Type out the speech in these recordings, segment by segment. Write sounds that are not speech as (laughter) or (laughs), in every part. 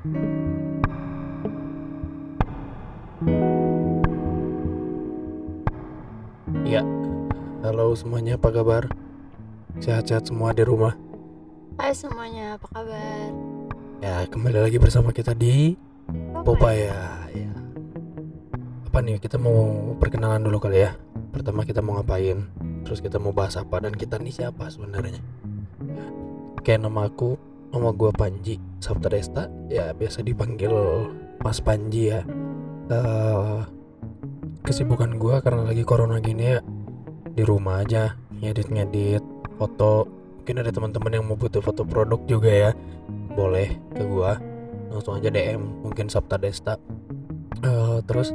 Ya, halo semuanya, apa kabar? Sehat-sehat semua di rumah? Hai semuanya, apa kabar? Ya, kembali lagi bersama kita di Popaya. Ya. Apa nih? Kita mau perkenalan dulu kali ya. Pertama kita mau ngapain? Terus kita mau bahas apa dan kita nih siapa sebenarnya? Ya. Kayak nama aku, nama gua Panji Sabta Desta. Ya, biasa dipanggil Mas Panji ya. Eh, kesibukan gua karena lagi corona gini ya di rumah aja ngedit-ngedit foto. Mungkin ada teman-teman yang mau butuh foto produk juga ya boleh ke gua. Langsung aja DM mungkin Sabta Desta Eh, terus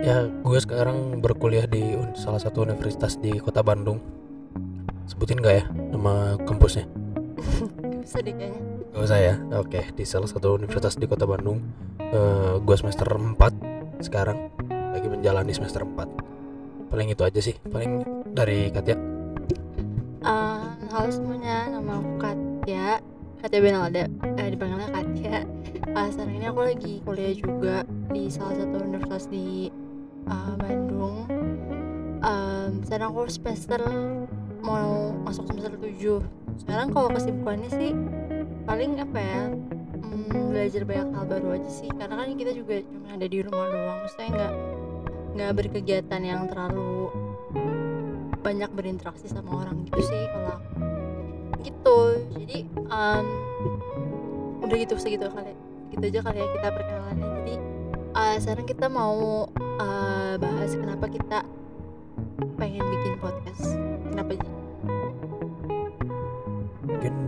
ya gue sekarang berkuliah di salah satu universitas di kota Bandung. Sebutin gak ya nama kampusnya (laughs) Gak bisa deh kayaknya. Gak usah ya oke di salah satu universitas di kota Bandung. Eh, gue semester 4 sekarang. Lagi menjalani semester 4 paling itu aja sih. Paling dari Katya. Eh, Halo semuanya, nama aku Katya. Katya Benalda, eh, dipanggilnya Katya. Eh, Sekarang ini aku lagi kuliah juga di salah satu universitas di eh, Bandung. Em, Sekarang aku semester mau masuk semester 7 Sekarang kalau kesibukannya sih paling apa ya hmm, belajar banyak hal baru aja sih. Karena kan kita juga cuma ada di rumah doang maksudnya nggak nggak berkegiatan yang terlalu banyak berinteraksi sama orang gitu sih kalau gitu. Jadi em, udah gitu segitu kali gitu aja kali ya kita perkenalannya. Jadi eh, sekarang kita mau eh, bahas kenapa kita pengen bikin podcast. Kenapa mungkin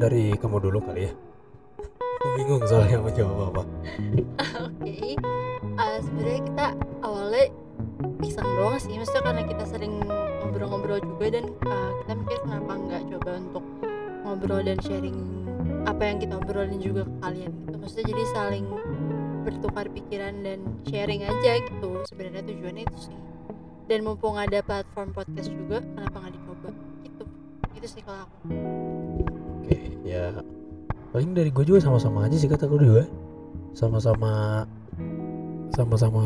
dari kamu dulu kali ya aku bingung soalnya mau jawab apa Oke, eh, sebenarnya kita awalnya iseng doang sih, maksudnya karena kita sering ngobrol-ngobrol juga dan eh, kita mikir kenapa nggak coba untuk ngobrol dan sharing apa yang kita obrolin juga ke kalian gitu. Maksudnya jadi saling bertukar pikiran dan sharing aja gitu. Sebenarnya tujuannya itu sih. Dan mumpung ada platform podcast juga, kenapa nggak dicoba? Gitu. Itu sih kalau aku. Ya paling dari gue juga sama-sama aja sih kata gue juga. Sama-sama sama-sama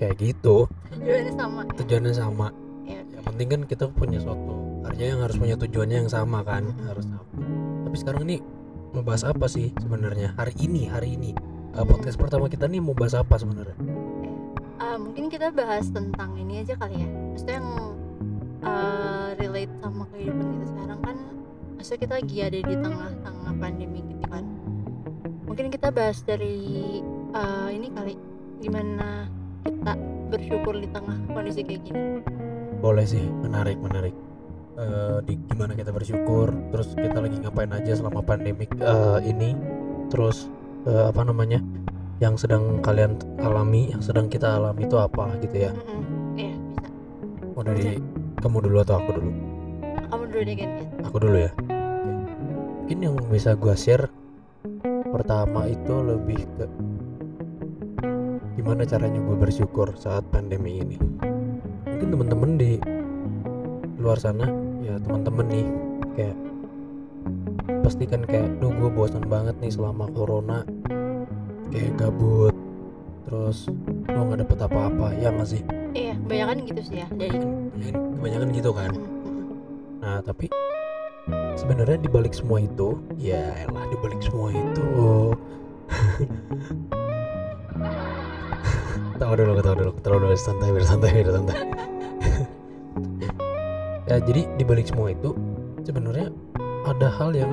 kayak gitu. Tujuannya sama. ya? tujuannya sama. Ya, yang penting kan kita punya suatu karya yang harus punya tujuannya yang sama kan harus sama. Tapi sekarang ini mau bahas apa sih sebenarnya? Hari ini hari ini. Uh, podcast pertama kita nih mau bahas apa sebenarnya? Ah, mungkin kita bahas tentang ini aja kali ya. Maksudnya yang eh, relate sama kehidupan kita sekarang kan maksudnya kita lagi ada di tengah-tengah pandemi gitu kan. Mungkin kita bahas dari eh, ini kali gimana kita bersyukur di tengah kondisi kayak gini. Boleh sih menarik menarik. Eh, di gimana kita bersyukur terus kita lagi ngapain aja selama pandemik eh, ini. Terus eh, apa namanya yang sedang kalian alami yang sedang kita alami itu apa gitu ya. Mm-mm. iya bisa. Mau dari kamu dulu atau aku dulu kamu dulu deh kan aku dulu ya? Mungkin yang bisa gua share pertama itu lebih ke gimana caranya gue bersyukur saat pandemi ini. Mungkin teman-teman di luar sana ya teman-teman nih kayak pasti kan kayak duh gue bosan banget nih selama corona. Kayak gabut terus gue nggak dapet apa-apa. Ya nggak sih? Iya kebanyakan gitu sih ya. Jadi Ya, kebanyakan gitu kan? Mm-mm. Nah, tapi sebenarnya di balik semua itu, ya elah di balik semua itu. (laughs) ketawa dulu, ketawa dulu, ketawa dulu, santai, biar santai, biar santai. (laughs) ya, jadi di balik semua itu sebenarnya ada hal yang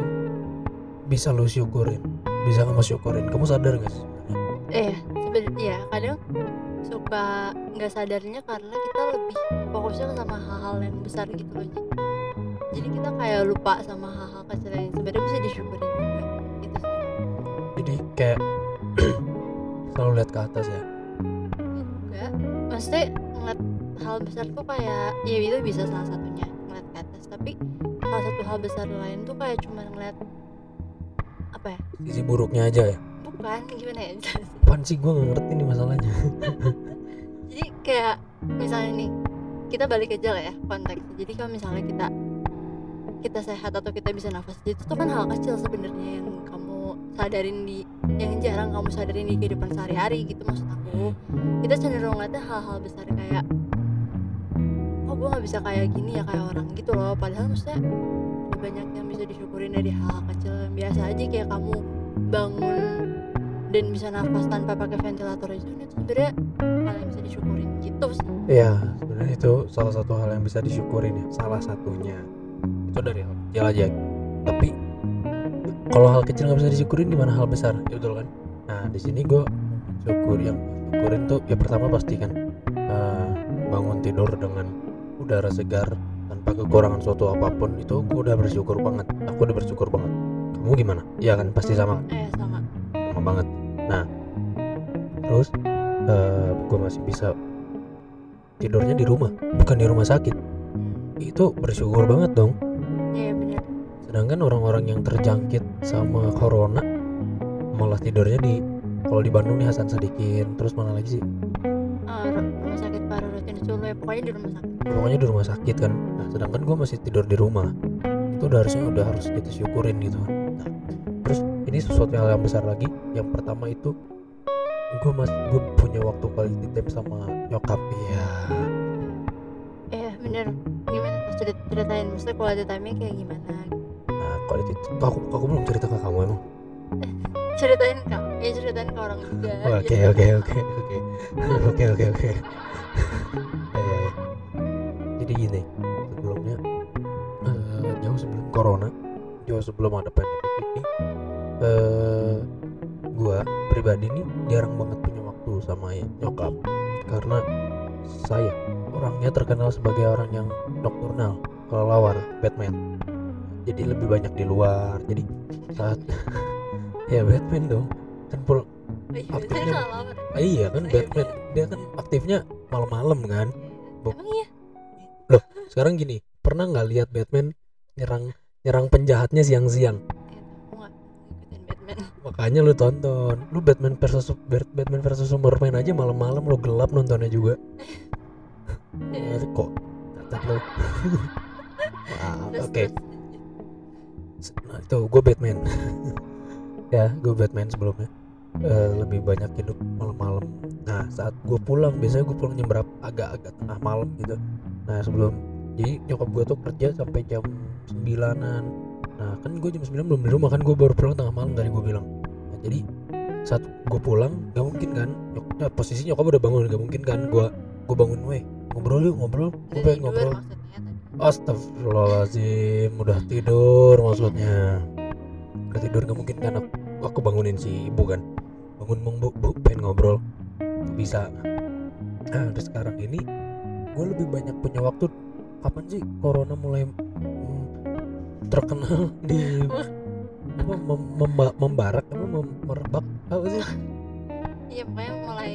bisa lo syukurin, bisa kamu syukurin. Kamu sadar gak sih? Eh, sebenarnya ya kadang suka nggak sadarnya karena kita lebih fokusnya sama hal-hal yang besar gitu loh. Jadi kita kayak lupa sama hal-hal kecil yang sebenarnya bisa disyukurin juga gitu sih. Jadi kayak (clears throat) selalu lihat ke atas ya. Juga, maksudnya ngeliat hal besar tuh kayak ya itu bisa salah satunya ngeliat ke atas, tapi salah satu hal besar lain tuh kayak cuma ngeliat apa ya? Sisi buruknya aja ya. Bukan gimana ya? (laughs) Apaan sih gue gak ngerti nih masalahnya. jadi kayak misalnya nih kita balik aja lah ya konteksnya jadi kalau misalnya kita kita sehat atau kita bisa nafas itu tuh kan hal kecil sebenarnya yang kamu sadarin di yang jarang kamu sadarin di kehidupan sehari-hari gitu maksud aku. Kita cenderung ngeliatnya hal-hal besar kayak oh gue nggak bisa kayak gini ya kayak orang? gitu loh. Padahal maksudnya banyak yang bisa disyukurin dari hal kecil yang biasa aja kayak kamu bangun dan bisa nafas tanpa pakai ventilator itu sebenarnya hal yang bisa disyukurin gitu sih. Iya, sebenarnya itu salah satu hal yang bisa disyukurin ya. Salah satunya itu dari hal kecil aja. Tapi kalau hal kecil nggak bisa disyukurin gimana hal besar? Ya betul kan? Nah di sini gue syukur yang syukurin tuh ya pertama pasti kan eh, bangun tidur dengan udara segar tanpa kekurangan suatu apa pun itu gue udah bersyukur banget. Aku udah bersyukur banget. Kamu gimana? Iya kan pasti sama eh sama sama banget. Nah terus eh gue masih bisa tidurnya di rumah bukan di rumah sakit hmm. itu bersyukur banget dong sedangkan orang-orang yang terjangkit sama corona malah tidurnya di kalau di Bandung nih Hasan Sadikin terus mana lagi sih? Ru- rumah sakit paru rutin dulu ya pokoknya di rumah sakit. Pokoknya di rumah sakit kan. Nah sedangkan gue masih tidur di rumah. Itu udah harusnya udah harus kita syukurin gitu. Nah, terus ini sesuatu hal yang besar lagi. Yang pertama itu gue masih gue punya waktu quality time sama nyokap. Ya eh bener. Gimana? Ceritain. Maksudnya quality time kayak gimana nah quality aku aku belum cerita ke kamu emang (laughs) ceritain kak ya ceritain ke orang juga Oke biar- oke oke oke (laughs) oke oke oke. Ya, ya, ya. Jadi gini sebelumnya eh, jauh sebelum corona, jauh sebelum ada pandemi ini, eh gua pribadi nih jarang banget punya waktu sama nyokap karena saya orangnya terkenal sebagai orang yang nocturnal, kelelawar, Batman. Jadi lebih banyak di luar. Jadi saat (laughs) ya Batman dong kan Iya, aktifnya- Ah, iya kan Iya, Batman dia kan aktifnya malam-malam kan. Emang iya? Sekarang gini pernah nggak lihat Batman nyerang nyerang penjahatnya siang-siang? Batman. Makanya lu tonton lu Batman versus Bat- Batman versus Superman aja malam-malam lu gelap nontonnya juga. Iya. (laughs) Kok cacat lu. (laughs) Oke. Nah itu gue Batman. (laughs) Ya gue Batman sebelumnya. Eh, lebih banyak hidup malam-malam. Nah saat gue pulang biasanya gue pulang jam berapa? Agak-agak tengah malam gitu. Nah sebelum jadi nyokap gue tuh kerja sampai jam sembilanan. Nah kan gue jam 9 belum di rumah kan gue baru pulang tengah malam tadi gue bilang. Nah, jadi saat gue pulang gak mungkin kan nyok nah, posisi nyokap udah bangun gak mungkin kan gue gue bangun weh ngobrol yuk ngobrol. Gue pengen ngobrol. maksudnya Astagfirullahaladzim Udah tidur maksudnya. Udah tidur gak mungkin kan aku, bangunin si ibu kan. Bangun mong bu, bu pengen ngobrol. Bisa. Nah terus sekarang ini Gue lebih banyak punya waktu. Kapan sih corona mulai mm, Terkenal (laughs) di apa, mem, memba- membarak apa mem- merebak? Apa sih? Iya pokoknya mulai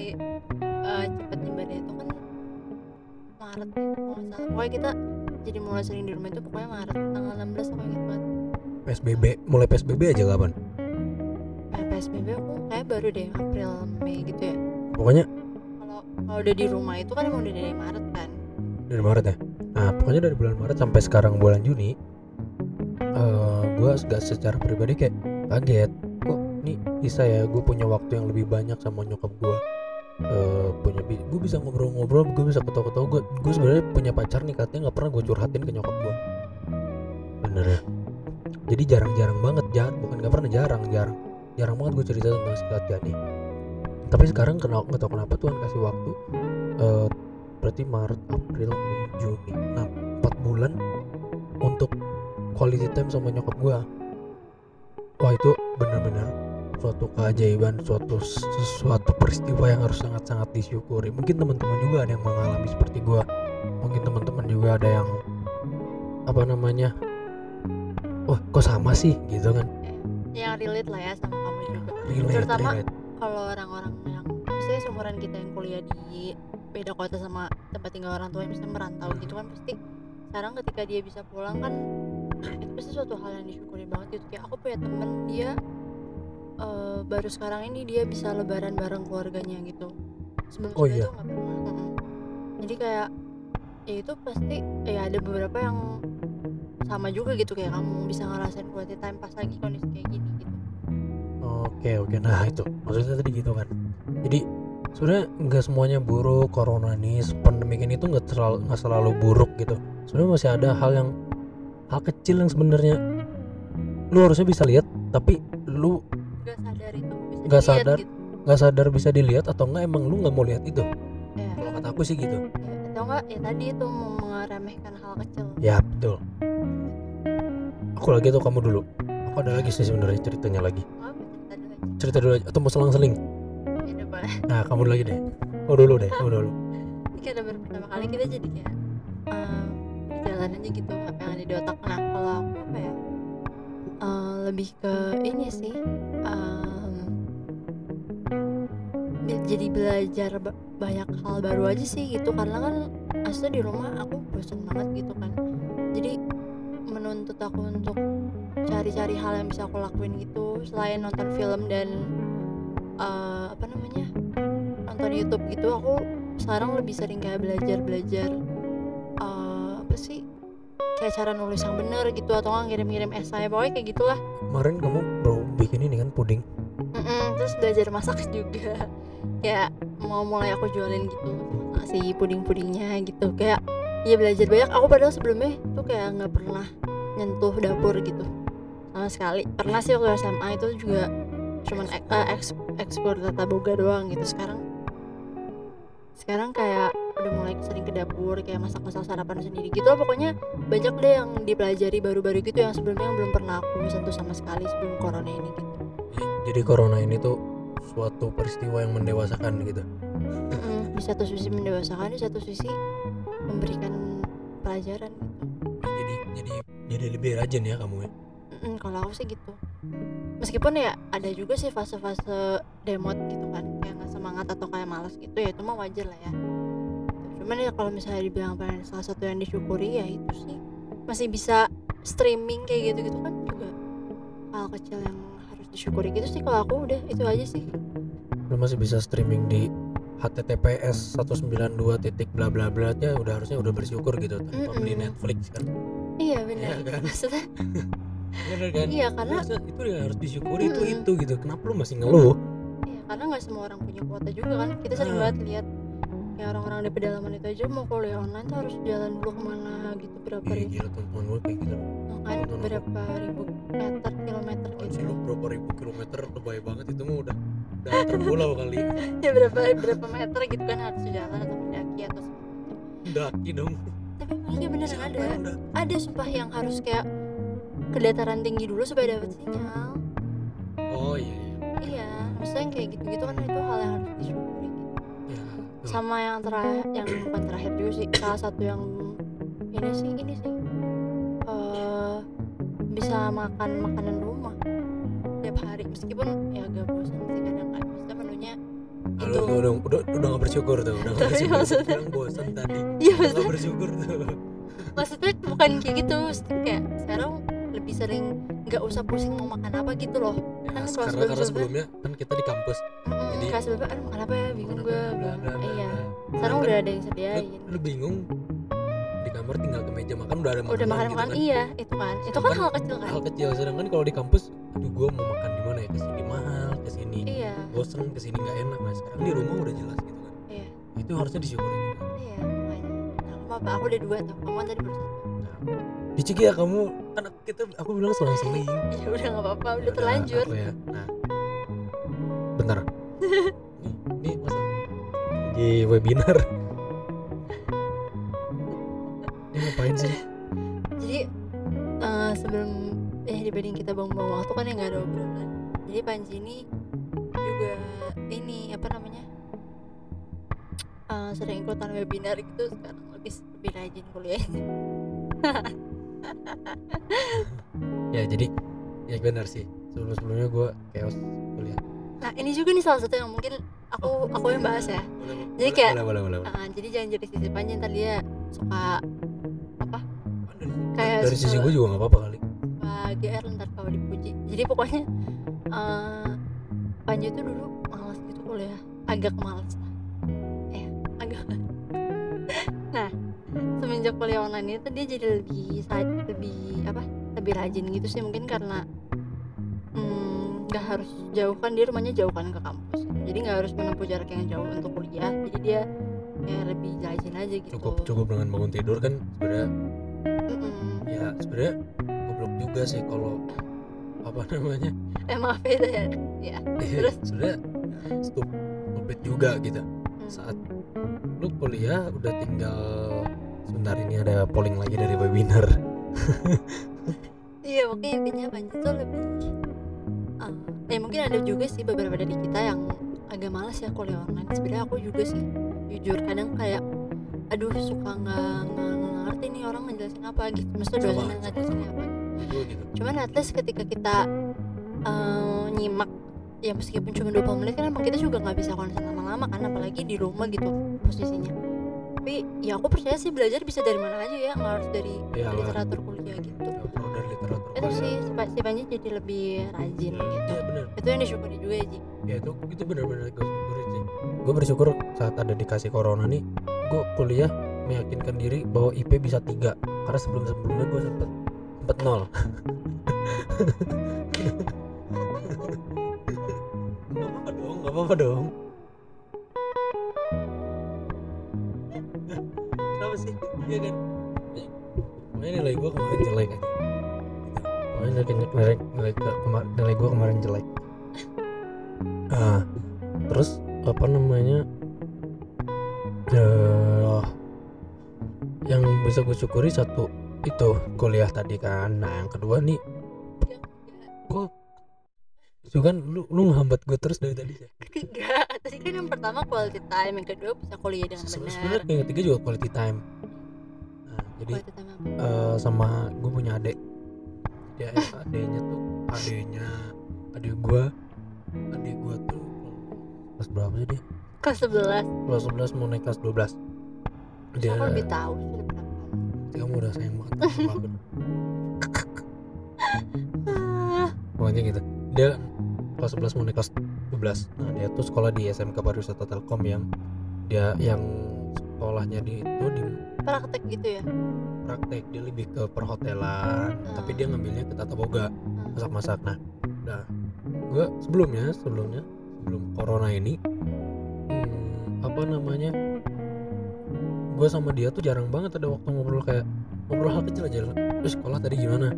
eh, cepet nyebarnya itu kan Maret ya salah. Pokoknya kita jadi mulai sering di rumah itu pokoknya Maret tanggal 16 aku inget banget. PSBB mulai PSBB aja kapan? Eh, PSBB aku kayak baru deh April Mei gitu ya. Pokoknya? Kalau kalau udah di rumah itu kan emang udah dari Maret kan. Dari Maret ya? Nah pokoknya dari bulan Maret sampai sekarang bulan Juni eh gue gak secara pribadi kayak kaget. Kok nih bisa ya gue punya waktu yang lebih banyak sama nyokap gue eh punya gue bisa ngobrol-ngobrol gue bisa ketawa-ketawa gue gue sebenarnya punya pacar nih katanya nggak pernah gue curhatin ke nyokap gue bener ya? Jadi jarang-jarang banget jangan bukan nggak pernah jarang jarang. Jarang banget gue cerita tentang si Katya nih. Tapi sekarang kenapa nggak tahu kenapa Tuhan kasih waktu eh berarti Maret April Mei Juni. Nah empat bulan untuk quality time sama nyokap gua. Wah itu benar-benar suatu keajaiban suatu sesuatu peristiwa yang harus sangat-sangat disyukuri. Mungkin teman-teman juga ada yang mengalami seperti gua. Mungkin teman-teman juga ada yang apa namanya wah kok sama sih? Gitu kan. Yang relate lah ya sama kamu juga. Relate Terutama kalau orang-orang yang maksudnya seumuran kita yang kuliah di beda kota sama tempat tinggal orang tua yang misalnya merantau gitu kan pasti sekarang ketika dia bisa pulang kan (clears throat) itu pasti suatu hal yang disyukuri banget gitu. Kayak aku punya temen dia eh, baru sekarang ini dia bisa lebaran bareng keluarganya gitu. Sebelum Oh, iya? tuh nggak pernah. Jadi kayak ya itu pasti ya ada beberapa yang sama juga gitu kayak kamu bisa ngerasain quality time pas lagi kondisi kayak gini gitu. Oke oke. Nah itu. Maksudnya tadi gitu kan. Jadi sebenarnya nggak semuanya buruk corona ini pandemi ini tuh nggak terlalu nggak selalu buruk gitu. Sebenarnya masih ada hal yang hal kecil yang sebenarnya lu harusnya bisa lihat tapi lu nggak sadar itu bisa Nggak dilihat sadar. gitu. nggak sadar bisa dilihat atau enggak emang lu nggak mau lihat itu? Ya. kalau kata aku sih gitu. Ya. atau enggak ya tadi itu mau meremehkan hal kecil. Ya betul. Aku lagi atau kamu dulu? Aku ada lagi sih sebenarnya ceritanya lagi. Cerita dulu aja. Atau mau selang-seling? Ya boleh. Nah kamu lagi deh. Kamu dulu deh kamu dulu. (laughs) Ini karena baru pertama kali kita jadi kayak eh, jalan aja gitu apa yang ada di otak. Nah kalau aku apa ya eh, lebih ke ini sih jadi belajar ba- banyak hal baru aja sih gitu. Karena kan asli di rumah aku bosan banget gitu kan. Jadi menuntut aku untuk cari-cari hal yang bisa aku lakuin gitu. Selain nonton film dan eh, apa namanya nonton YouTube gitu aku sekarang lebih sering kayak belajar belajar eh, apa sih kayak cara nulis yang bener gitu atau nggak ngirim-ngirim esai pokoknya kayak gitulah. Kemarin kamu baru bikin ini kan puding. Mm-mm, terus belajar masak (laughs) juga kayak mau mulai aku jualin gitu si puding-pudingnya gitu. Kayak ya belajar banyak. Aku padahal sebelumnya tuh kayak nggak pernah nyentuh dapur gitu. Sama sekali. Pernah sih waktu SMA itu juga cuman ek, eks, ekspor tata boga doang gitu. Sekarang sekarang kayak udah mulai sering ke dapur kayak masak-masak sarapan sendiri gitu loh. Pokoknya banyak deh yang dipelajari baru-baru gitu yang sebelumnya yang belum pernah aku sentuh sama sekali sebelum corona ini gitu. Jadi corona ini tuh suatu peristiwa yang mendewasakan gitu. Mm-mm, di satu sisi mendewasakan di satu sisi memberikan pelajaran. Gitu jadi jadi jadi lebih rajin ya kamu ya? Mm-mm, kalau aku sih gitu. Meskipun ya ada juga sih fase-fase demot gitu kan kayak nggak semangat atau kayak malas gitu ya itu mah wajar lah ya. Cuman ya kalau misalnya dibilang pengen salah satu yang disyukuri ya itu sih masih bisa streaming kayak gitu gitu kan juga hal kecil yang disyukuri gitu sih kalau aku udah itu aja sih lu masih bisa streaming di https 192 titik bla bla bla nya udah harusnya udah bersyukur gitu tanpa beli Mm-mm. Netflix kan iya benar Iya kan? (laughs) maksudnya bener kan iya karena Harusnya itu yang harus disyukuri itu Mm-mm. itu gitu kenapa lu masih ngeluh Iya, karena nggak semua orang punya kuota juga kan. Kita sering Ah. banget lihat orang-orang di pedalaman itu aja mau kuliah online tuh harus jalan dulu ke mana gitu berapa ribu. gila teman gue kayak gitu. Kan berapa ribu meter kilometer gitu. berapa ribu kilometer? Lebay banget itu mah udah udah terpulau kali. (laughs) Ya berapa berapa meter gitu kan harus jalan atau mendaki atau segala macam. daki dong. Tapi iya beneran Siapa ada daki? ada sumpah yang harus kayak ke dataran tinggi dulu supaya dapat sinyal. Oh iya iya. Iya maksudnya kayak gitu-gitu kan itu hal yang harus disyukuri. gitu. Sama yang terakhir yang bukan terakhir juga sih salah satu yang ini sih ini sih eh bisa makan makanan rumah tiap hari meskipun ya agak bosan sih kadang kan maksudnya menunya itu udah, udah, udah, udah gak bersyukur tuh, udah gak bersyukur. maksudnya- Bilang bosan tadi, (laughs) iya udah gak bersyukur tuh. maksudnya bukan kayak gitu maksudnya kayak sekarang lebih sering nggak usah pusing mau makan apa gitu loh. Ya, Kan karena, kalau karena sebelumnya kan kita di kampus, Mm, Jadi- kayak sebelumnya aduh makan apa ya? Bingung gue iya. sekarang Kan udah ada yang sediain. lu bingung. Di kamar tinggal ke meja makan udah ada makanan udah makan gitu makan kan. iya itu kan. Itu kan hal kecil kan? Hal kecil, sedangkan kalau di kampus, aduh gue mau makan di mana ya, ke sini mahal, ke sini iya. bosen, ke sini nggak enak. Nah sekarang di rumah udah jelas gitu kan. iya. Itu harusnya disyukuri juga. iya makanya nah, apa aku udah dua tuh. Kamu kan tadi baru satu Ciki ya kamu, kan kita aku bilang selang-seling. (laughs) ya udah nggak apa-apa Ya udah terlanjur aku ya. Nah, bentar. (laughs) nih, nih masa di webinar. Ini ngapain sih? jadi eh, sebelum ya dibanding kita buang-buang waktu kan ya nggak ada obrolan jadi Panji ini juga ini apa namanya eh, sering ikutan webinar gitu sekarang lebih lebih rajin kuliahnya (laughs) (laughs) Ya jadi ya benar sih. Sebelum sebelumnya gue chaos kuliah. nah ini juga nih salah satu yang mungkin aku aku yang bahas ya Boleh, Jadi boleh, kayak- boleh, boleh, boleh, boleh. Eh, jadi jangan jadi sisi Panji ntar dia suka Dari, kayak dari sisi gue juga nggak apa-apa kali. suka GR ntar kalau dipuji jadi pokoknya eh Panji itu dulu malas gitu kuliah agak malas lah eh agak (laughs) nah semenjak kuliah online itu dia jadi lebih lebih apa lebih rajin gitu sih mungkin karena hmm, nggak harus jauh kan dia rumahnya jauh kan ke kampus jadi nggak harus menempuh jarak yang jauh untuk kuliah jadi dia kayak lebih rajin aja gitu cukup cukup dengan bangun tidur kan sebenarnya Mm-mm. ya sebenarnya goblok juga sih kalau apa namanya eh maaf ya ya ya Terus? sebenarnya stup- stupid juga gitu Hmm. Saat lu kuliah udah tinggal sebentar ini ada polling lagi dari webinar. Iya mungkin intinya Panji tuh lebih uh, ya mungkin ada juga sih beberapa dari kita yang agak malas ya kuliah online. Sebenarnya aku juga sih jujur. Kadang kayak aduh suka nggak ngerti nih orang ngejelasin apa gitu. Maksudnya dosennya ngejelasin apa Gua gitu. Cuman at least ketika kita uh, nyimak ya meskipun cuma 20 menit kan emang kita juga nggak bisa konsen lama-lama kan apalagi di rumah gitu posisinya. Tapi ya aku percaya sih belajar bisa dari mana aja ya nggak harus dari Iyalah. literatur kuliah gitu. Ya dari literatur itu sih si, Pa- si Panji jadi lebih rajin gitu. iya bener. Itu yang disyukuri juga ya Ji. Ya itu itu benar-benar gue syukurin sih gue bersyukur saat ada dikasih corona nih gue kuliah meyakinkan diri bahwa IP bisa tiga. Karena sebelum sebelumnya gue sempet sempet nol (laughs) gak apa-apa dong. Kenapa sih? Iya kan? Pokoknya nilai gue kemarin jelek aja. Pokoknya nilai, nilai, nilai, kemar- nilai gue kemarin jelek. Ah, terus apa namanya? Ya, yang bisa gue syukuri satu itu kuliah tadi kan. Nah, yang kedua nih itu kan lu lu ngehambat gue terus dari tadi ya ketiga tadi kan yang pertama quality time yang kedua bisa kuliah dengan benar. sebenarnya yang ketiga juga quality time. Nah, jadi quality time apa? eh, sama gue punya adik dia adiknya tuh adiknya adik gue adik gue tuh kelas berapa sih dia? Kelas 11 kelas 11 mau naik kelas 12 dia aku lebih tahu sih kamu udah sayang banget (laughs) pokoknya gitu. Dia kelas 11 mau naik kelas 12 nah dia tuh sekolah di SMK Pariwisata Telkom yang dia yang sekolahnya di itu di praktek gitu ya? Praktek dia lebih ke perhotelan tapi dia ngambilnya ke tata boga Hmm. masak-masak. Nah nah gue sebelumnya sebelumnya sebelum corona ini hmm, apa namanya gue sama dia tuh jarang banget ada waktu ngobrol kayak ngobrol hal kecil aja. Terus sekolah tadi gimana?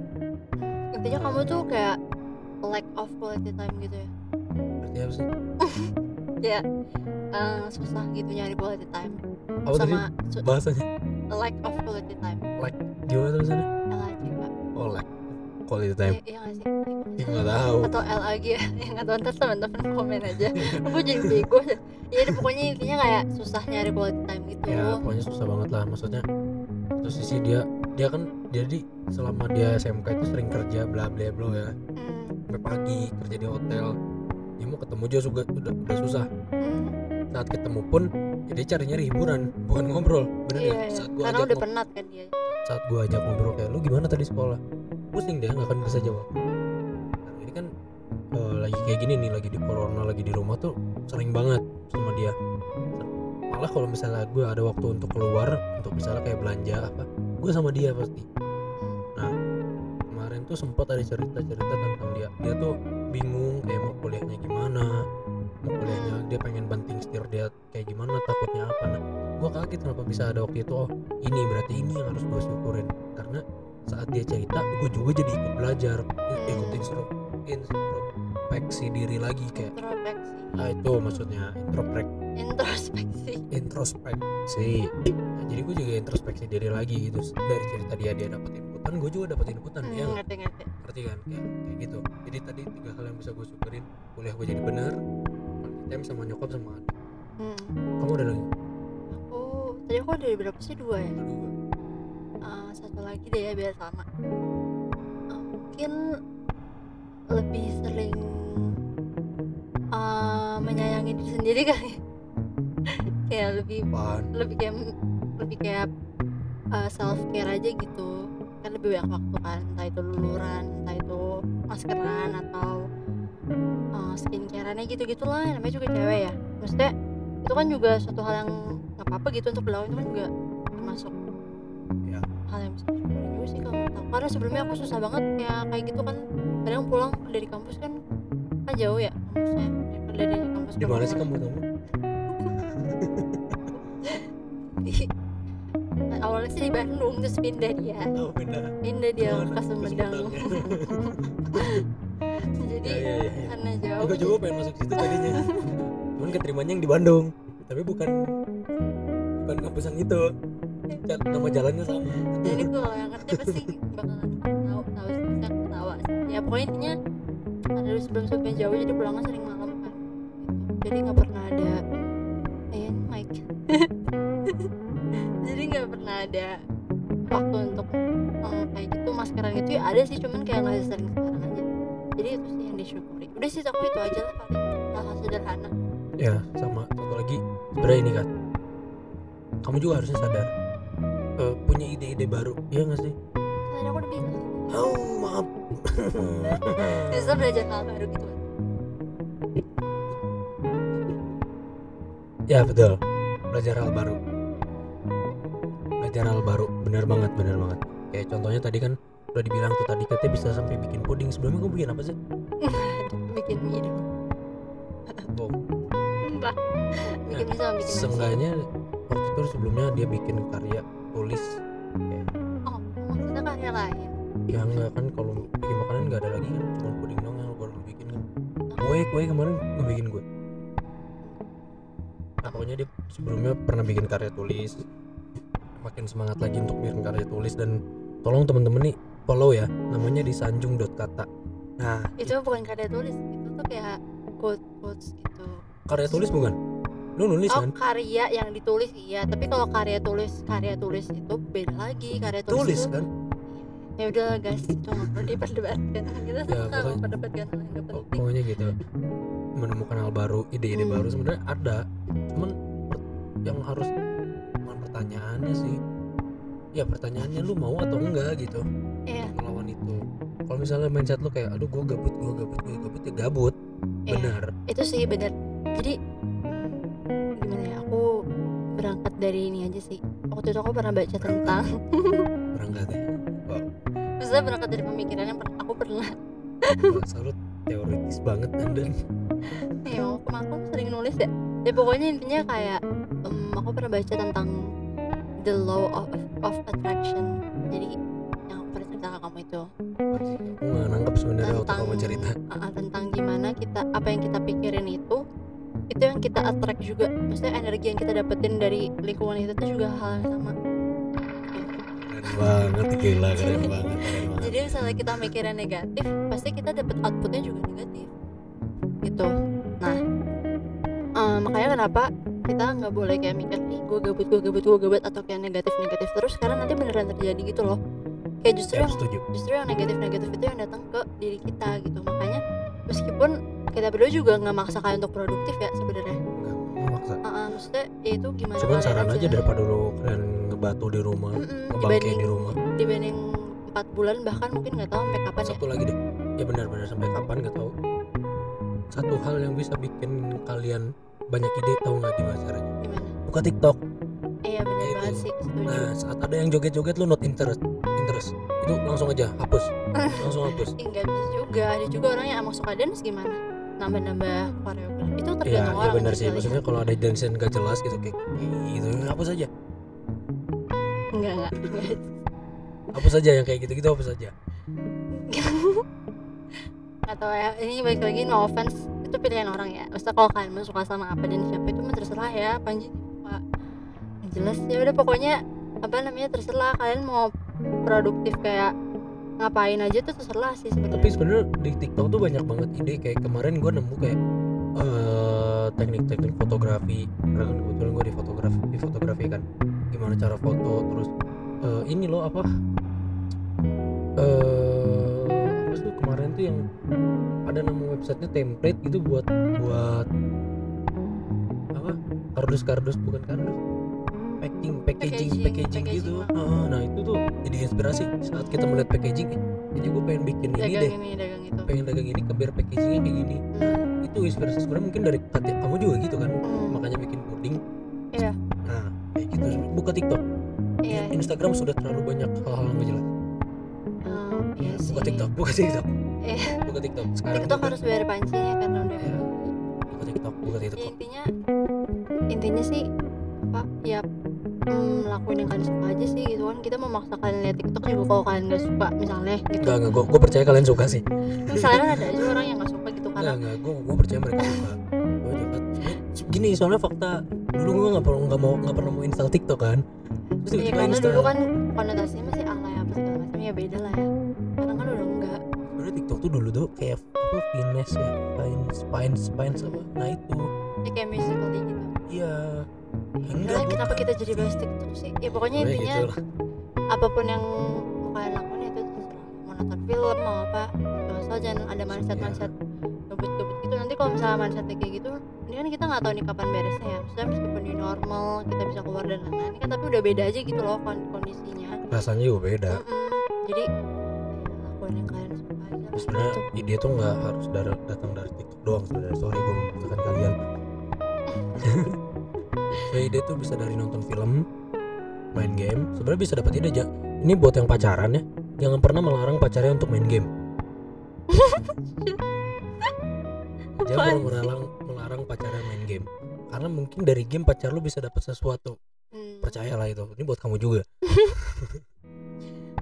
Intinya kamu tuh kayak lack of quality time gitu ya. Berarti apa sih? (laughs) Ya eh, susah gitu nyari quality time. Apa tadi? Sama su- bahasanya? lack of quality time. Gimana tulisannya LAG pak. Oh like quality time. Iya iya nggak sih? Ih, nggak tahu. Atau LAG ya? Yang (laughs) nggak tahu ntar teman-teman komen aja. Aku jadi bego ya jadi pokoknya intinya kayak susah nyari quality time gitu. Ya pokoknya susah banget lah maksudnya. Satu sisi dia dia kan jadi selama dia SMK itu sering kerja bla bla bla ya. Hmm, sampai pagi kerja di hotel. Dia mau ketemu juga suka, udah, udah susah. Hmm, saat ketemu pun ya dia carinya hiburan bukan ngobrol bener iya, ya saat gua karena ajak udah penat kan dia. saat gua ajak ngobrol kayak lu gimana tadi sekolah? Pusing dia nggak akan bisa jawab. Nah, ini kan eh, lagi kayak gini nih lagi di corona lagi di rumah tuh sering banget sama dia. Malah kalau misalnya gue ada waktu untuk keluar untuk misalnya kayak belanja apa gue sama dia pasti tuh sempat ada cerita-cerita tentang dia. Dia tuh bingung kayak mau kuliahnya gimana mau kuliahnya dia pengen banting setir dia kayak gimana takutnya apa. Nah gue kaget kenapa bisa ada waktu itu oh ini berarti ini yang harus gue syukurin. Karena saat dia cerita gue juga jadi ikut belajar ikut instru introspeksi diri lagi kayak introspeksi. Ah itu maksudnya introspek introspeksi. introspeksi. Nah, jadi gue juga introspeksi diri lagi gitu dari cerita dia dia dapat inputan gue juga dapat inputan Hmm, ngerti ngerti. Ngerti kan? Kayak, kayak gitu. Jadi tadi tiga hal yang bisa gue syukurin. Kuliah gue jadi bener quality time sama nyokap sama adik. Hmm. kamu ada lagi? Aku tadi aku dari berapa sih? Dua ya? Dua. Eh, satu lagi deh ya biar sama. Eh, mungkin lebih sering eh, menyayangi diri sendiri (laughs) kali. Kayak lebih apaan? lebih kayak lebih kayak self care aja gitu kan lebih banyak waktu kan entah itu luluran entah itu maskeran atau uh, skincareannya gitu gitulah namanya juga cewek ya. Maksudnya itu kan juga suatu hal yang nggak apa-apa gitu untuk dilakukan itu kan juga termasuk Ya. hal yang bisa juga sih kalau karena sebelumnya aku susah banget kayak kayak gitu kan. Kadang pulang dari kampus kan kan jauh ya kampusnya daripada di kampus di mana sih kamu kamu? (laughs) Di- (laughs) awalnya sih di Bandung terus pindah dia. Oh beda pindah dia Mana? ke Sumedang jadi ya ya ya, ya. karena jauh Aku juga pengen masuk situ tadinya cuman keterimanya yang di Bandung. Tapi bukan bukan kampus yang itu. Nama jalannya sama. Jadi kalau yang ngerti pasti bakalan tahu tahu sih bisa ketawa ya karena dulu sebelum sebelumnya jauh jadi pulangnya sering malam kan. Gitu. jadi nggak pernah ada eh Mike (laughs) jadi nggak pernah ada waktu untuk eh, kayak gitu maskeran gitu ya ada sih cuman kayak nggak sering sekarang aja. Jadi itu sih yang disyukuri. Udah sih aku itu aja lah paling hal-hal sederhana. Ya sama. Satu lagi sebenarnya ini kan kamu juga harusnya sadar eh, punya ide-ide baru iya gak sih? Tadi aku udah bilang oh maaf. (laughs) Bisa belajar hal baru gitu ya betul. Belajar hal baru belajar hal baru. Bener banget bener banget. Kayak contohnya tadi kan udah dibilang tuh tadi katanya bisa sampai bikin puding sebelumnya kamu bikin apa sih? (laughs) Bikin (laughs) mie dong. Mbak. bikin mie sama bikin Seenggaknya waktu itu sebelumnya dia bikin karya tulis kayak oh maksudnya karya lain? Ya enggak kan kalau bikin makanan nggak ada lagi kan cuma puding doang yang baru bikin kan. Kue kue kemarin ngebikin gue nah, pokoknya dia sebelumnya pernah bikin karya tulis makin semangat lagi untuk bikin karya tulis. Dan tolong temen-temen nih follow ya. Namanya di sanjung.kata nah itu bukan karya tulis. Itu tuh kayak quote quotes gitu. Karya tulis bukan? Lu nulis oh kan? karya yang ditulis iya. Tapi kalau karya tulis karya tulis itu beda lagi. Karya tulis, tulis itu- kan? Ya udah guys. Itu nggak perlu diperdebatkan. (laughs) Kita Ya, pokoknya- memperdebatkan hal yang penting. pokoknya gitu. Menemukan hal baru ide-ide Hmm. baru. Sebenarnya ada cuman yang harus pertanyaannya sih. Ya pertanyaannya lu mau atau enggak gitu. Iya. Melawan itu. Kalau misalnya mindset lu kayak aduh gua gabut gua gabut gua gabut ya gabut. Iya. Benar. Itu sih benar. Jadi gimana ya aku berangkat dari ini aja sih. Waktu itu aku pernah baca tentang (laughs) berangkat ya? Maksudnya berangkat dari pemikiran yang per- aku pernah. Salut teoritis banget anda ya aku aku sering nulis ya. Ya pokoknya intinya kayak em, aku pernah baca tentang the law of of attraction. Jadi yang pernah cerita ke kamu itu. Nangkep sebenarnya waktu tentang kamu cerita. ah, tentang gimana kita apa yang kita pikirin itu itu yang kita attract juga. Maksudnya energi yang kita dapetin dari lingkungan itu tuh juga hal yang sama. Keren banget gila keren banget keren banget. jadi misalnya kita mikirnya negatif pasti kita dapet outputnya juga negatif. Gitu. Nah eh, makanya kenapa kita nggak boleh kayak mikir nih gue gabut gue gabut gue gabut atau kayak negatif negatif terus karena nanti beneran terjadi gitu loh. Kayak justru ya yang setuju. justru yang negatif negatif itu yang datang ke diri kita gitu. Makanya meskipun kita berdua juga nggak maksa kalian untuk produktif ya sebenarnya. Maksa. Ah, maksudnya ya itu gimana cuman saran aja daripada lu kalian ngebatu di rumah ngebangke dibanding di rumah. dibanding empat bulan bahkan mungkin nggak tahu sampai kapan ya. Satu lagi deh. Ya benar-benar sampai kapan nggak tahu. Satu hal yang bisa bikin kalian banyak ide tahu nggak gimana caranya? Gimana? Buka TikTok. Iya benar banget sih setuju. Nah saat ada yang joget-joget lu not interest interest. Itu langsung aja hapus. (laughs) Langsung hapus. Ih, nggak bisa juga. Ada juga orang yang emang suka dance gimana? Nambah-nambah koreografi. Itu Iya, tergantung ya orang benar sih. Maksudnya kalau ada dance yang gak jelas gitu kayak gitu, hapus aja. enggak enggak enggak Hapus aja yang kayak gitu-gitu hapus aja. (laughs) atau ya. Ini balik lagi no offense itu pilihan orang ya maksudnya kalau kalian suka sama apa dan siapa itu mah terserah ya panji Yang jelas ya udah pokoknya apa namanya terserah kalian mau produktif kayak ngapain aja tuh terserah sih Tapi sebenarnya di TikTok tuh banyak banget ide kayak kemarin gua nemu kayak eh teknik-teknik fotografi. Karena kan kebetulan gua di fotografi, di fotografi kan. Gimana cara foto terus eh, ini loh apa? Eh sih kemarin tuh yang ada nama websitenya template gitu buat buat apa? Kardus-kardus bukan kardus. Packing packaging Packaging, packaging, gitu. packaging. Heeh, nah itu tuh jadi inspirasi saat kita melihat packaging. Kayaknya gue pengen bikin ini dagang deh. ini dagang itu. Pengen dagang ini ke biar packagingnya kayak gini. Hmm, itu inspirasi sebenarnya mungkin dari hati kamu juga gitu kan. Hmm, makanya bikin puding Iya. nah kayak gitu. Buka TikTok. Iya. Instagram sudah terlalu banyak hal-hal yang nggak jelas iya sih buka TikTok buka TikTok. Eh buka TikTok. Sekarang TikTok juga. harus bayar pancinya karena udah Iya. buka. TikTok buka ya TikTok intinya intinya sih apa ya mm, lakuin yang kalian suka aja sih gitu kan. Kita memaksa kalian lihat TikTok juga kalau kalian gak suka misalnya gitu. Enggak enggak gue percaya kalian suka sih. Misalnya kan ada aja orang yang gak suka gitu karena enggak enggak gue gue percaya mereka suka. Gini soalnya fakta dulu gue nggak pernah nggak mau nggak pernah mau install TikTok kan. Terus ya tiba-tiba karena install dulu kan konotasinya masih ya beda lah ya. Sekarang kan udah enggak. Sebenarnya TikTok tuh dulu tuh kayak apa Vines ya. Vines Vines Vines apa? Nah itu. Ya kayak musical gitu. Iya. Udah enggak lah, kenapa kita jadi bahas TikTok sih? Ya pokoknya Pokoknya intinya gitu apa pun yang mau kalian lakukan itu terserah mau nonton film mau apa asal jangan ada mindset mindset gebut-gebut gitu. Nanti kalau misalnya mindsetnya kayak gitu ini kan kita nggak tahu nih kapan beresnya ya. Maksudnya meskipun di normal kita bisa keluar dan lain-lain kan tapi udah beda aja gitu loh kon- kondisinya. Rasanya juga beda. Mm-mm. Jadi lakuin yang kalian suka aja. Sebenarnya ide tuh nggak harus dari, datang dari TikTok doang sebenarnya. Sorry gue memaksakan kalian. (laughs) So, ide tuh bisa dari nonton film main game. Sebenarnya bisa dapat ide aja ini buat yang pacaran ya. Jangan pernah melarang pacarnya untuk main game. (laughs) Jangan melarang melarang pacarnya main game. Karena mungkin dari game pacar lu bisa dapat sesuatu. Hmm. percayalah itu. Ini buat kamu juga (laughs)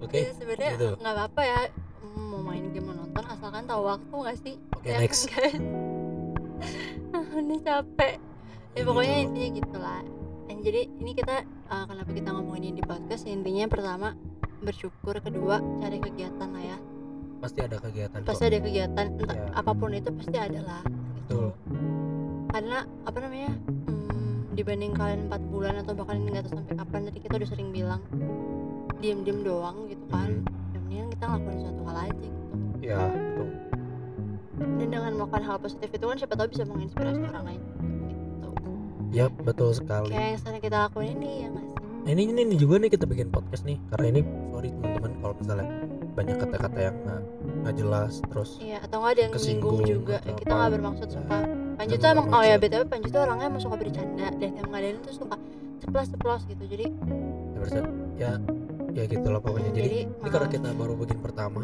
oke Ya, sebenarnya gitu. nggak apa-apa ya mau main game mau nonton asalkan tahu waktu nggak sih? Oke Ya next. kan, guys? (laughs) ini capek. Ya pokoknya intinya gitulah. Dan jadi ini kita uh, kenapa kita ngomongin ini di podcast? Intinya pertama bersyukur. Kedua cari kegiatan lah ya. Pasti ada kegiatan pasti kok. ada kegiatan. Entah Iya. apa pun itu pasti ada lah. Betul. Karena apa namanya hmm, dibanding kalian 4 bulan atau bahkan nggak tahu sampai kapan tadi kita udah sering bilang diem-diem doang gitu kan. Ya mendingan kita ngelakuin suatu hal aja gitu. Ya betul. Dan dengan melakukan hal positif itu kan siapa tahu bisa menginspirasi orang lain gitu. Ya betul sekali. Kayak yang sekarang kita lakuin ini ya nggak sih? Ini, ini ini juga nih kita bikin podcast nih. Karena ini sorry teman-teman kalau misalnya banyak kata-kata yang nggak nggak jelas terus iya atau nggak ada yang Kesinggung juga. kita nggak bermaksud sumpah Panji Jangan tuh emang oh ya btw Panji tuh orangnya emang suka bercanda. Dan yang ngadain tuh suka ceplos ceplos gitu. Jadi ya, bersa- ya ya gitulah pokoknya. Mm, jadi, jadi ini karena kita baru bikin pertama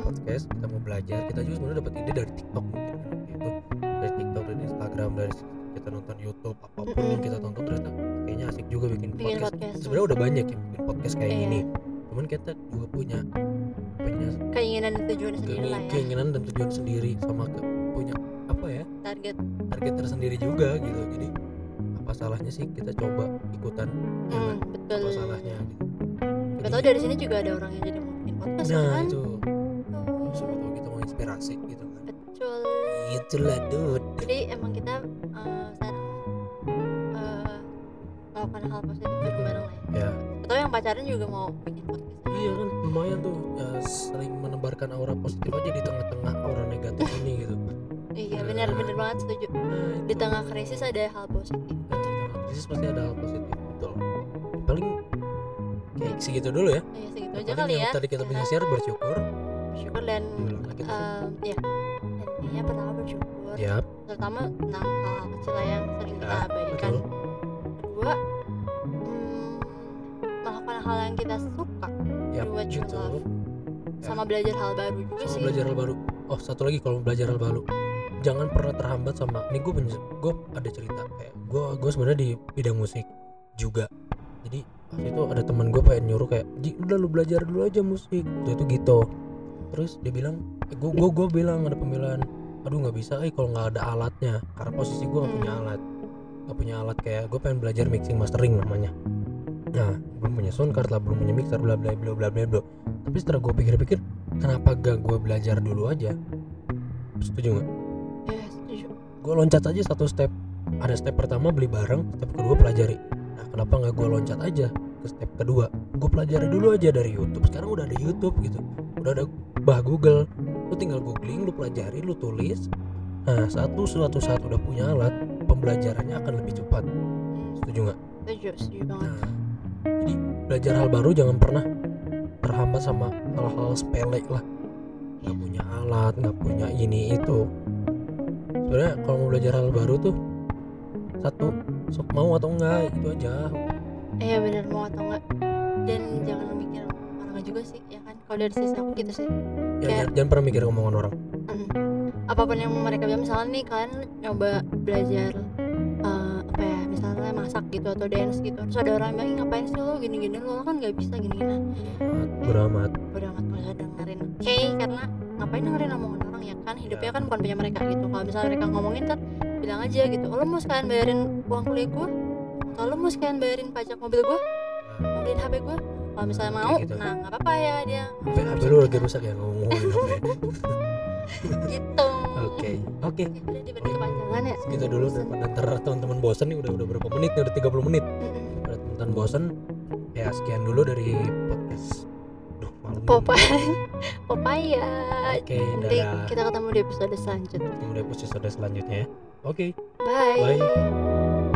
podcast kita mau belajar kita juga sebenarnya dapat ide dari TikTok mungkin kan, waktu itu dari TikTok dari Instagram dari kita nonton YouTube apa pun Mm-mm. yang kita tonton ternyata kayaknya asik juga bikin, Bikin podcast, podcast. sebenarnya udah banyak yang bikin podcast kayak Iya. gini. Cuman kita juga punya punya keinginan dan tujuan sendiri lah ya. keinginan dan tujuan sendiri sama ke, punya apa ya target. target tersendiri juga gitu. Jadi apa salahnya sih kita coba ikutan hmm, betul apa salahnya gitu Siapa Jadi, tahu dari sini juga ada orang yang jadi mau bikin podcast nah kan? itu. Tuh, siapa tahu kita mau inspirasi gitu kan. Betul. Itulah dude. Jadi emang kita eh, sekarang eh, melakukan hal positif bareng-bareng lah ya? Ya. Atau yang pacaran juga mau bikin podcast. Iya kan lumayan tuh ya saling menebarkan aura positif aja di tengah-tengah aura negatif (laughs) ini gitu. Iya benar benar banget setuju. Nah, di tengah krisis ada hal positif. Nah, di tengah krisis pasti ada hal positif segitu dulu ya. Ya segitu aja kali yang ya. tadi kita bisa share bersyukur. Bersyukur dan em, ya intinya pertama bersyukur. Ya terutama tentang hal-hal kecil yang sering kita Ya, abaikan. betul. kedua hmm, melakukan hal yang kita suka ya what you gitu love. Ya. sama belajar hal baru juga sama sih. belajar hal baru. Oh satu lagi kalau belajar hal baru. Jangan pernah terhambat sama ini gue gue ada cerita kayak gue gue sebenarnya di bidang musik juga jadi waktu itu ada teman gue pengen nyuruh kayak Ji udah lu belajar dulu aja musik. Waktu itu gitu. Terus dia bilang eh, gue gue gue bilang ada pembelaan aduh nggak bisa eh kalau nggak ada alatnya. Karena posisi gue nggak punya Hmm. alat. Nggak punya alat kayak gue pengen belajar mixing mastering namanya. Nah belum punya sound card lah belum punya mixer bla bla bla bla bla bla. Tapi setelah gue pikir-pikir kenapa gak gue belajar dulu aja? Setuju nggak? Ya setuju. Gue loncat aja satu step. Ada step pertama beli barang step kedua pelajari nah kenapa nggak gue loncat aja ke step kedua? Gue pelajari dulu aja dari YouTube. Sekarang udah ada YouTube gitu. Udah ada bah Google. Lu tinggal googling lu pelajari lu tulis. Nah saat lu suatu saat udah punya alat pembelajarannya akan lebih cepat. Setuju nggak? Setuju setuju banget. Nah, jadi belajar hal baru jangan pernah terhambat sama hal-hal sepele lah. Nggak punya alat, nggak punya ini itu. Sebenarnya kalau mau belajar hal baru tuh satu sok mau atau enggak itu aja. iya benar mau atau enggak. Dan jangan mikir orang juga sih ya kan? Kalau dari sisi aku gitu sih. Ya, Kayak- jangan, jangan pernah mikir omongan orang. Mm. apa pun yang mereka bilang misalnya nih kalian nyoba belajar eh, apa ya misalnya masak gitu atau dance gitu. Terus ada orang bilang "Ih, ngapain sih lo gini-gini? Lo kan nggak bisa gini-gini. Beramat udah amat. Gak usah dengerin. Oke karena ngapain dengerin omongan orang ya kan? Hidupnya kan bukan punya mereka gitu. Kalau misalnya mereka ngomongin kan bilang aja gitu. Oh, lo mau sekalian bayarin uang kuliah gue atau lo mau sekalian bayarin pajak mobil gue mau beliin hp gue kalau misalnya mau gitu. nah nggak apa-apa ya dia. HP, HP lu lagi rusak ya ngomongin HP gitu. Oke oke. Udah kepanjangan ya. Gitu dulu ntar teman-teman bosan nih udah udah berapa menit nih? Udah 30 menit. Kalau teman-teman bosan ya sekian dulu dari podcast. Popeye. Popaya (laughs) oke nanti dadah. kita ketemu di episode selanjutnya. Ketemu di episode selanjutnya ya. Oke. Bye, Bye.